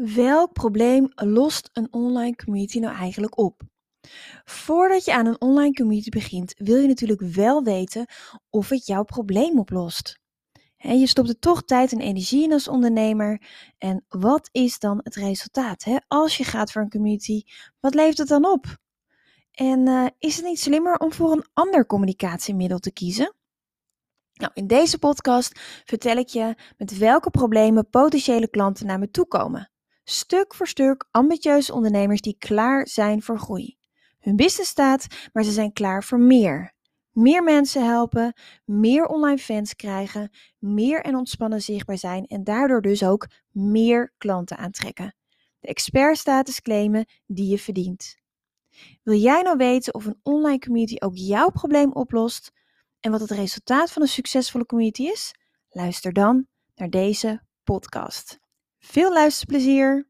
Welk probleem lost een online community nou eigenlijk op? Voordat je aan een online community begint, wil je natuurlijk wel weten of het jouw probleem oplost. je stopt er toch tijd en energie in als ondernemer. En wat is dan het resultaat? Als je gaat voor een community, wat levert het dan op? En uh, is het niet slimmer om voor een ander communicatiemiddel te kiezen? Nou, in deze podcast vertel ik je met welke problemen potentiële klanten naar me toe komen. Stuk voor stuk ambitieuze ondernemers die klaar zijn voor groei. Hun business staat, maar ze zijn klaar voor meer. Meer mensen helpen, meer online fans krijgen, meer en ontspannen zichtbaar zijn en daardoor dus ook meer klanten aantrekken. De expertstatus claimen die je verdient. Wil jij nou weten of een online community ook jouw probleem oplost? en wat het resultaat van een succesvolle community is? Luister dan naar deze podcast. Veel luisterplezier!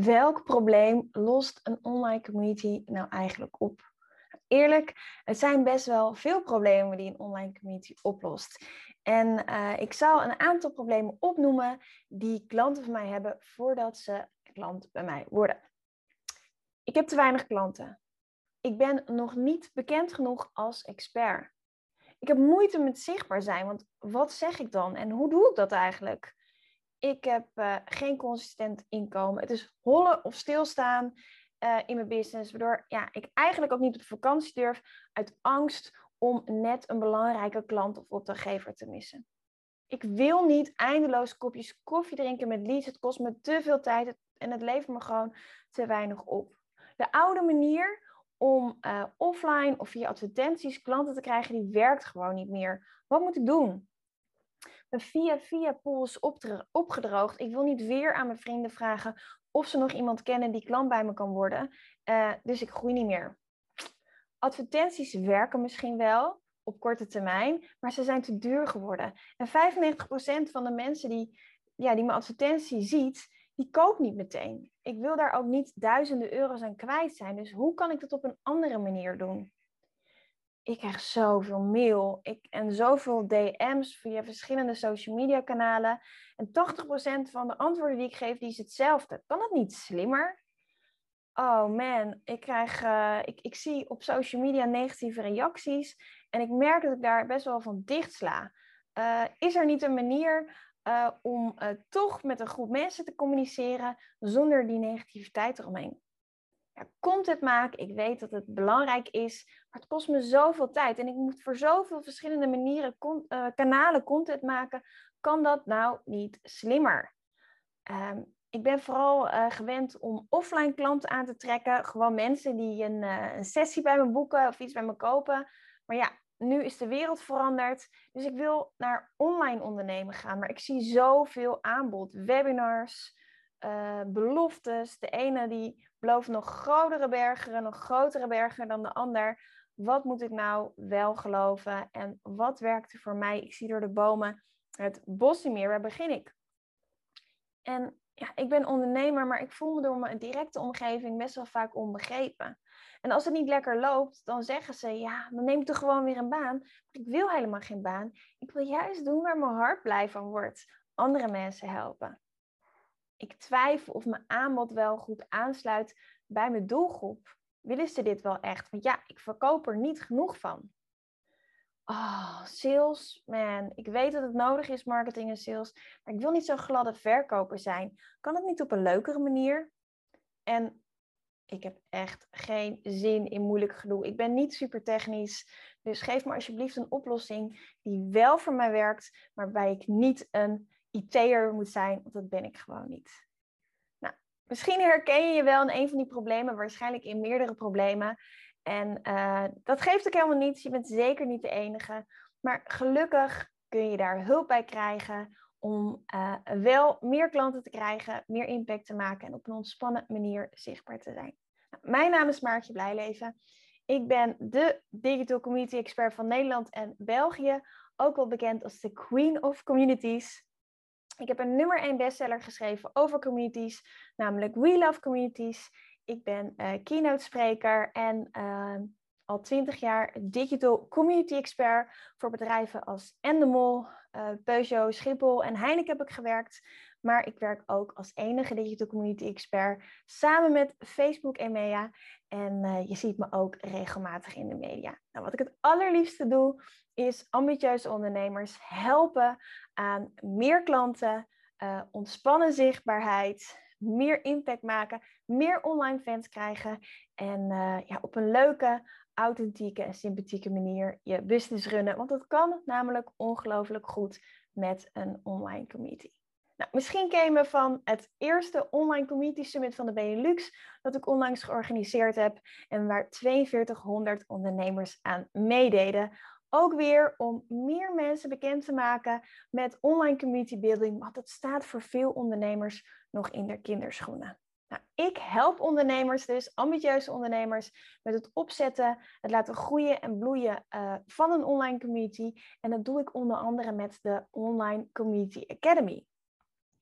Welk probleem lost een online community nou eigenlijk op? Eerlijk, het zijn best wel veel problemen die een online community oplost. En uh, ik zal een aantal problemen opnoemen die klanten van mij hebben voordat ze klant bij mij worden. Ik heb te weinig klanten. Ik ben nog niet bekend genoeg als expert. Ik heb moeite met zichtbaar zijn, want wat zeg ik dan en hoe doe ik dat eigenlijk? Ik heb uh, geen consistent inkomen. Het is hollen of stilstaan uh, in mijn business, waardoor ja, ik eigenlijk ook niet op vakantie durf uit angst om net een belangrijke klant of opdrachtgever te missen. Ik wil niet eindeloos kopjes koffie drinken met leads. Het kost me te veel tijd en het levert me gewoon te weinig op. De oude manier om uh, offline of via advertenties klanten te krijgen, die werkt gewoon niet meer. Wat moet ik doen? Via via pool is opgedroogd. Ik wil niet weer aan mijn vrienden vragen of ze nog iemand kennen die klant bij me kan worden. Uh, dus ik groei niet meer. Advertenties werken misschien wel op korte termijn, maar ze zijn te duur geworden. En 95% van de mensen die, ja, die mijn advertentie ziet, die koopt niet meteen. Ik wil daar ook niet duizenden euro's aan kwijt zijn. Dus hoe kan ik dat op een andere manier doen? Ik krijg zoveel mail ik, en zoveel DM's via verschillende social media kanalen. En 80% van de antwoorden die ik geef, die is hetzelfde. Kan het niet slimmer? Oh man, ik, krijg, uh, ik, ik zie op social media negatieve reacties. En ik merk dat ik daar best wel van dicht sla. Uh, is er niet een manier uh, om toch met een groep mensen te communiceren zonder die negativiteit eromheen? Content maken. Ik weet dat het belangrijk is, maar het kost me zoveel tijd. En ik moet voor zoveel verschillende manieren, uh, kanalen content maken. Kan dat nou niet slimmer? Um, ik ben vooral uh, gewend om offline klanten aan te trekken. Gewoon mensen die een, uh, een sessie bij me boeken of iets bij me kopen. Maar ja, nu is de wereld veranderd. Dus ik wil naar online ondernemen gaan. Maar ik zie zoveel aanbod. Webinars, beloftes. De ene die belooft nog grotere bergen, nog grotere bergen dan de ander. Wat moet ik nou wel geloven en wat werkte voor mij? Ik zie door de bomen het bos niet meer. Waar begin ik? En ja, ik ben ondernemer, maar ik voel me door mijn directe omgeving best wel vaak onbegrepen. En als het niet lekker loopt, dan zeggen ze, ja, dan neem ik toch gewoon weer een baan. Maar ik wil helemaal geen baan. Ik wil juist doen waar mijn hart blij van wordt. Andere mensen helpen ik twijfel of mijn aanbod wel goed aansluit bij mijn doelgroep. Willen ze dit wel echt? Want ja, ik verkoop er niet genoeg van. Oh, sales, man. Ik weet dat het nodig is, marketing en sales. Maar ik wil niet zo'n gladde verkoper zijn. Kan het niet op een leukere manier? En ik heb echt geen zin in moeilijk gedoe. Ik ben niet super technisch. Dus geef me alsjeblieft een oplossing die wel voor mij werkt, maar waarbij ik niet een IT'er moet zijn, want dat ben ik gewoon niet. misschien herken je je wel in een van die problemen, waarschijnlijk in meerdere problemen. En uh, dat geeft ook helemaal niets. Je bent zeker niet de enige. Maar gelukkig kun je daar hulp bij krijgen om uh, wel meer klanten te krijgen, meer impact te maken en op een ontspannen manier zichtbaar te zijn. Nou, mijn naam is Maartje Blijleven. Ik ben de Digital Community Expert van Nederland en België, ook wel bekend als de Queen of Communities. Ik heb een nummer 1 bestseller geschreven over communities, namelijk We Love Communities. Ik ben uh, keynote spreker en uh, al 20 jaar digital community expert voor bedrijven als Endemol, uh, Peugeot, Schiphol en Heineken heb ik gewerkt. Maar ik werk ook als enige digital community expert samen met Facebook en MEA. En uh, je ziet me ook regelmatig in de media. Nou, wat ik het allerliefste doe, is ambitieuze ondernemers helpen aan meer klanten, uh, ontspannen zichtbaarheid, meer impact maken, meer online fans krijgen en uh, ja, op een leuke, authentieke en sympathieke manier je business runnen. Want dat kan namelijk ongelooflijk goed met een online community. Nou, misschien ken je van het eerste Online Community Summit van de Benelux, dat ik onlangs georganiseerd heb en waar 4200 ondernemers aan meededen. Ook weer om meer mensen bekend te maken met online community building, want dat staat voor veel ondernemers nog in de kinderschoenen. Nou, ik help ondernemers dus, ambitieuze ondernemers, met het opzetten, het laten groeien en bloeien uh, van een online community. En dat doe ik onder andere met de Online Community Academy.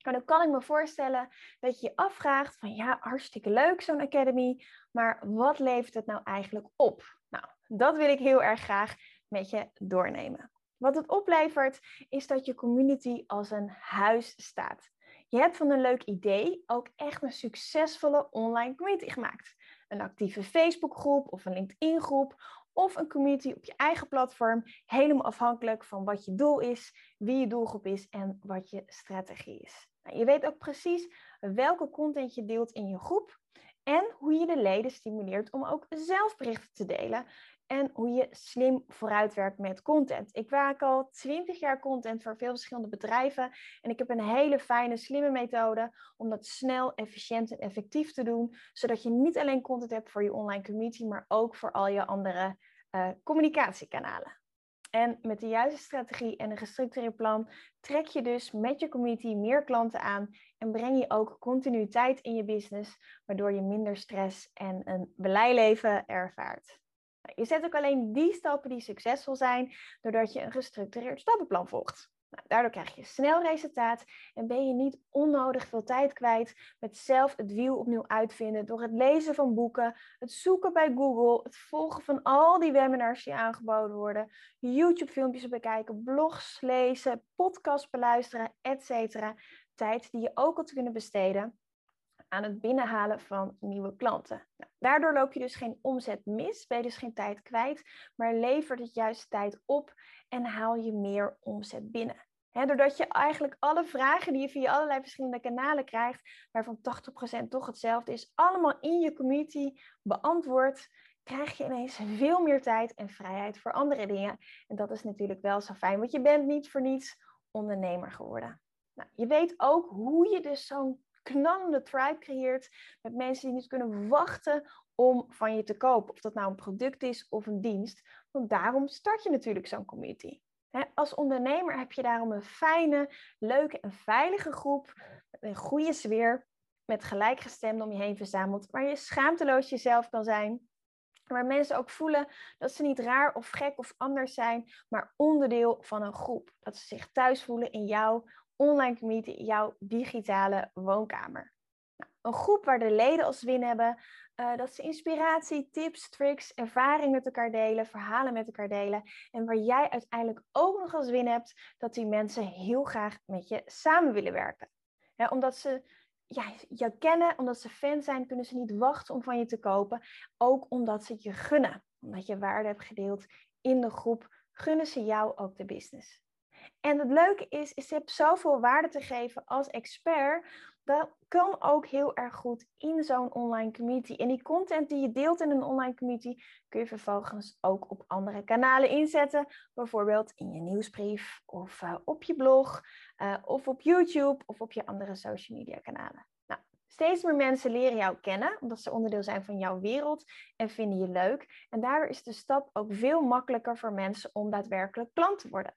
En dan kan ik me voorstellen dat je je afvraagt van ja, hartstikke leuk zo'n academy, maar wat levert het nou eigenlijk op? Nou, dat wil ik heel erg graag met je doornemen. Wat het oplevert is dat je community als een huis staat. Je hebt van een leuk idee ook echt een succesvolle online community gemaakt. Een actieve Facebookgroep of een LinkedIn groep of een community op je eigen platform, helemaal afhankelijk van wat je doel is, wie je doelgroep is en wat je strategie is. Nou, je weet ook precies welke content je deelt in je groep en hoe je de leden stimuleert om ook zelf berichten te delen en hoe je slim vooruitwerkt met content. Ik maak al 20 jaar content voor veel verschillende bedrijven en ik heb een hele fijne, slimme methode om dat snel, efficiënt en effectief te doen, zodat je niet alleen content hebt voor je online community, maar ook voor al je andere uh, communicatiekanalen. En met de juiste strategie en een gestructureerd plan trek je dus met je community meer klanten aan en breng je ook continuïteit in je business, waardoor je minder stress en een blijleven ervaart. Nou, je zet ook alleen die stappen die succesvol zijn, doordat je een gestructureerd stappenplan volgt. Nou, daardoor krijg je snel resultaat en ben je niet onnodig veel tijd kwijt met zelf het wiel opnieuw uitvinden door het lezen van boeken, het zoeken bij Google, het volgen van al die webinars die aangeboden worden, YouTube-filmpjes bekijken, blogs lezen, podcasts beluisteren, etc. Tijd die je ook te kunnen besteden aan het binnenhalen van nieuwe klanten. Nou, daardoor loop je dus geen omzet mis, ben je dus geen tijd kwijt, maar levert het juist tijd op en haal je meer omzet binnen. doordat je eigenlijk alle vragen die je via allerlei verschillende kanalen krijgt, waarvan 80% toch hetzelfde is, allemaal in je community beantwoord, krijg je ineens veel meer tijd en vrijheid voor andere dingen. En dat is natuurlijk wel zo fijn, want je bent niet voor niets ondernemer geworden. Nou, je weet ook hoe je dus zo'n knallende tribe creëert met mensen die niet kunnen wachten om van je te kopen. Of dat nou een product is of een dienst. Want daarom start je natuurlijk zo'n community. als ondernemer heb je daarom een fijne, leuke en veilige groep. Een goede sfeer. Met gelijkgestemden om je heen verzameld. Waar je schaamteloos jezelf kan zijn. Waar mensen ook voelen dat ze niet raar of gek of anders zijn, maar onderdeel van een groep. Dat ze zich thuis voelen in jouw online community, jouw digitale woonkamer. Nou, een groep waar de leden als win hebben, uh, dat ze inspiratie, tips, tricks, ervaring met elkaar delen, verhalen met elkaar delen. En waar jij uiteindelijk ook nog als win hebt, dat die mensen heel graag met je samen willen werken. omdat ze je kennen, omdat ze fan zijn, kunnen ze niet wachten om van je te kopen. Ook omdat ze het je gunnen. Omdat je waarde hebt gedeeld in de groep, gunnen ze jou ook de business. En het leuke is, is je hebt zoveel waarde te geven als expert. Dat kan ook heel erg goed in zo'n online community. En die content die je deelt in een online community kun je vervolgens ook op andere kanalen inzetten. Bijvoorbeeld in je nieuwsbrief of uh, op je blog uh, of op YouTube of op je andere social media kanalen. Nou, Steeds meer mensen leren jou kennen, omdat ze onderdeel zijn van jouw wereld en vinden je leuk. En daardoor is de stap ook veel makkelijker voor mensen om daadwerkelijk klant te worden.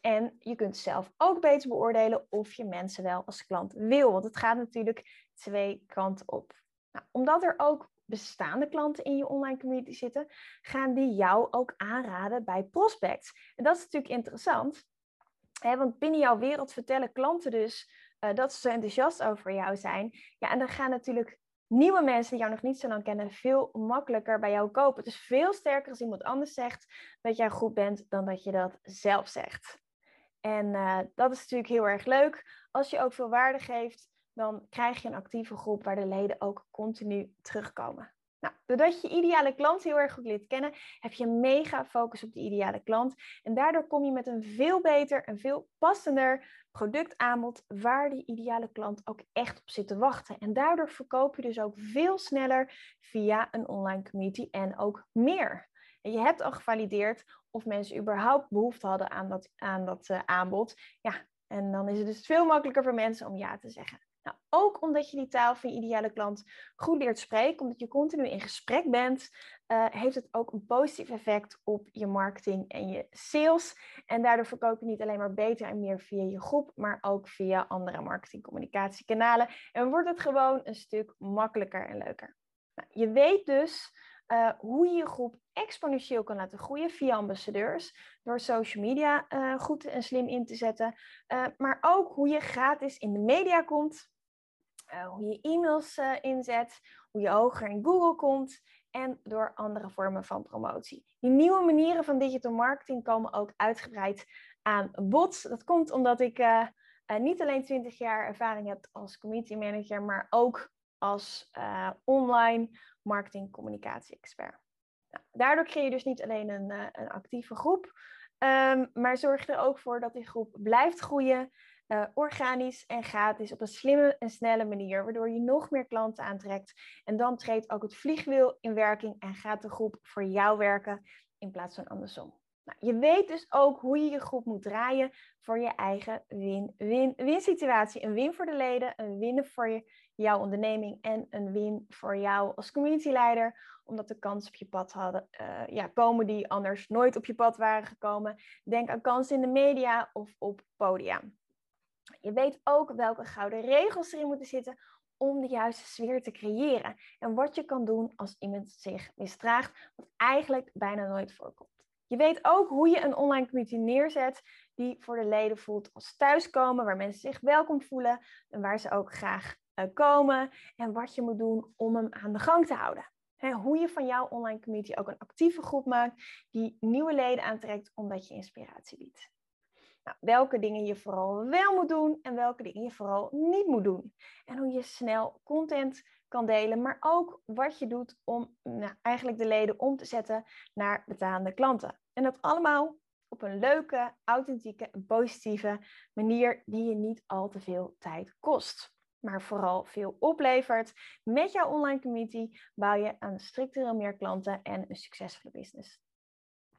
En je kunt zelf ook beter beoordelen of je mensen wel als klant wil. Want het gaat natuurlijk twee kanten op. Nou, omdat er ook bestaande klanten in je online community zitten, gaan die jou ook aanraden bij prospects. En dat is natuurlijk interessant, hè, want binnen jouw wereld vertellen klanten dus uh, dat ze enthousiast over jou zijn. Ja, en dan gaan natuurlijk nieuwe mensen die jou nog niet zo lang kennen veel makkelijker bij jou kopen. Het is veel sterker als iemand anders zegt dat jij goed bent dan dat je dat zelf zegt. En uh, dat is natuurlijk heel erg leuk. Als je ook veel waarde geeft, dan krijg je een actieve groep waar de leden ook continu terugkomen. Nou, doordat je ideale klant heel erg goed leert kennen, heb je mega focus op die ideale klant. En daardoor kom je met een veel beter en veel passender productaanbod waar die ideale klant ook echt op zit te wachten. En daardoor verkoop je dus ook veel sneller via een online community en ook meer. En je hebt al gevalideerd of mensen überhaupt behoefte hadden aan dat, aan dat uh, aanbod. Ja, en dan is het dus veel makkelijker voor mensen om ja te zeggen. Nou, ook omdat je die taal van je ideale klant goed leert spreken, omdat je continu in gesprek bent, uh, heeft het ook een positief effect op je marketing en je sales. En daardoor verkoop je niet alleen maar beter en meer via je groep, maar ook via andere marketingcommunicatiekanalen. En wordt het gewoon een stuk makkelijker en leuker. Nou, je weet dus uh, hoe je je groep exponentieel kan laten groeien via ambassadeurs, door social media uh, goed en slim in te zetten, uh, maar ook hoe je gratis in de media komt, hoe je e-mails inzet, hoe je hoger in Google komt en door andere vormen van promotie. Die nieuwe manieren van digital marketing komen ook uitgebreid aan bod. Dat komt omdat ik niet alleen 20 jaar ervaring heb als community manager, maar ook als online marketing communicatie expert. Nou, daardoor creëer je dus niet alleen een, uh, een actieve groep, um, maar zorg er ook voor dat die groep blijft groeien, uh, organisch en gratis, op een slimme en snelle manier, waardoor je nog meer klanten aantrekt. En dan treedt ook het vliegwiel in werking en gaat de groep voor jou werken in plaats van andersom. Nou, je weet dus ook hoe je je groep moet draaien voor je eigen win-win-win situatie. Een win voor de leden, een win voor je, jouw onderneming en een win voor jou als communityleider. Omdat de kansen op je pad hadden, uh, ja, komen die anders nooit op je pad waren gekomen. Denk aan kansen in de media of op podia. Je weet ook welke gouden regels erin moeten zitten om de juiste sfeer te creëren. En wat je kan doen als iemand zich misdraagt, wat eigenlijk bijna nooit voorkomt. Je weet ook hoe je een online community neerzet die voor de leden voelt als thuiskomen, waar mensen zich welkom voelen en waar ze ook graag komen en wat je moet doen om hem aan de gang te houden. hoe je van jouw online community ook een actieve groep maakt die nieuwe leden aantrekt omdat je inspiratie biedt. Nou, welke dingen je vooral wel moet doen en welke dingen je vooral niet moet doen. En hoe je snel content kan delen, maar ook wat je doet om nou, eigenlijk de leden om te zetten naar betaande klanten. En dat allemaal op een leuke, authentieke en positieve manier die je niet al te veel tijd kost. Maar vooral veel oplevert. Met jouw online community bouw je aan structureel meer klanten en een succesvolle business.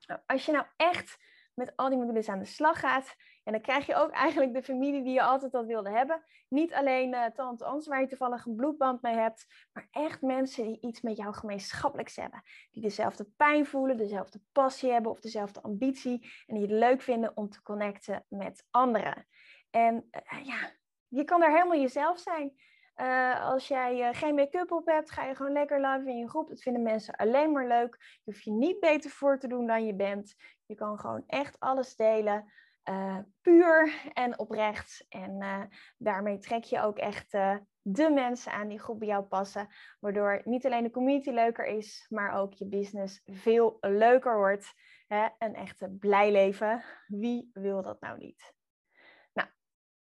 Nou, als je nou echt met al die modules aan de slag gaat. En dan krijg je ook eigenlijk de familie die je altijd al wilde hebben. Niet alleen uh, tante waar je toevallig een bloedband mee hebt, maar echt mensen die iets met jou gemeenschappelijks hebben. Die dezelfde pijn voelen, dezelfde passie hebben of dezelfde ambitie. En die het leuk vinden om te connecten met anderen. En uh, ja, je kan er helemaal jezelf zijn. Uh, als jij uh, geen make-up op hebt, ga je gewoon lekker live in je groep. Dat vinden mensen alleen maar leuk. Je hoeft je niet beter voor te doen dan je bent. Je kan gewoon echt alles delen. Uh, puur en oprecht. En daarmee trek je ook echt de mensen aan die goed bij jou passen. Waardoor niet alleen de community leuker is, maar ook je business veel leuker wordt. Hè? Een echte blij leven. Wie wil dat nou niet?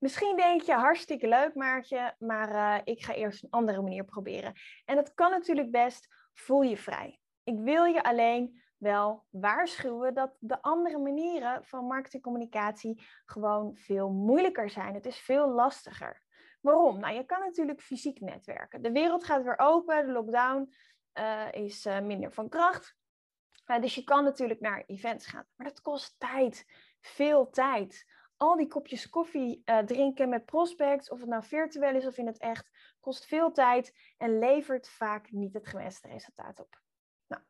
Misschien denk je hartstikke leuk, Maartje, maar uh, ik ga eerst een andere manier proberen. En dat kan natuurlijk best. Voel je vrij. Ik wil je alleen wel waarschuwen dat de andere manieren van marketingcommunicatie gewoon veel moeilijker zijn. Het is veel lastiger. Waarom? Nou, je kan natuurlijk fysiek netwerken. De wereld gaat weer open, de lockdown uh, is uh, minder van kracht. dus je kan natuurlijk naar events gaan, maar dat kost tijd, veel tijd al die kopjes koffie uh, drinken met prospects, of het nou virtueel is of in het echt, kost veel tijd en levert vaak niet het gewenste resultaat op. Nou,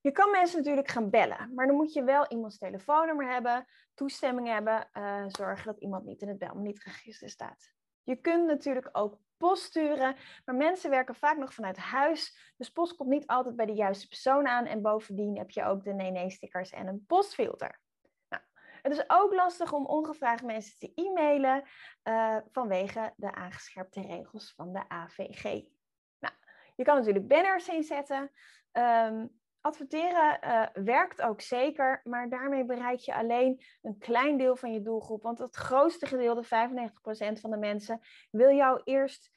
je kan mensen natuurlijk gaan bellen, maar dan moet je wel iemands telefoonnummer hebben, toestemming hebben, uh, zorgen dat iemand niet in het belmanietregister staat. Je kunt natuurlijk ook post sturen, maar mensen werken vaak nog vanuit huis, dus post komt niet altijd bij de juiste persoon aan en bovendien heb je ook de nee-nee-stickers en een postfilter. Het is ook lastig om ongevraagd mensen te e-mailen uh, vanwege de aangescherpte regels van de AVG. Nou, je kan natuurlijk banners inzetten. Um, adverteren uh, werkt ook zeker, maar daarmee bereik je alleen een klein deel van je doelgroep. Want het grootste gedeelte, 95% van de mensen, wil jou eerst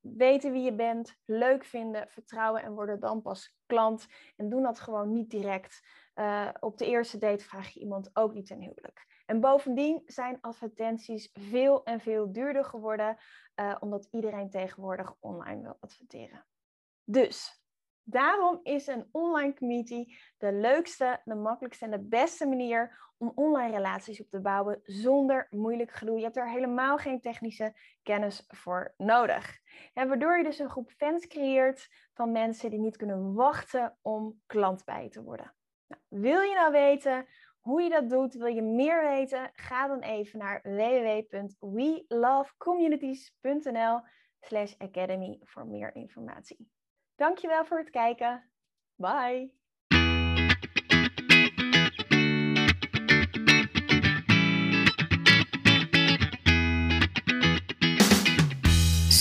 weten wie je bent, leuk vinden, vertrouwen en worden dan pas klant. En doen dat gewoon niet direct. Uh, op de eerste date vraag je iemand ook niet ten huwelijk. En bovendien zijn advertenties veel en veel duurder geworden, uh, omdat iedereen tegenwoordig online wil adverteren. Dus daarom is een online community de leukste, de makkelijkste en de beste manier om online relaties op te bouwen zonder moeilijk gedoe. Je hebt er helemaal geen technische kennis voor nodig. En waardoor je dus een groep fans creëert van mensen die niet kunnen wachten om klant bij te worden. Nou, wil je nou weten hoe je dat doet, wil je meer weten? Ga dan even naar www.welovecommunities.nl slash academy voor meer informatie. Dankjewel voor het kijken. Bye!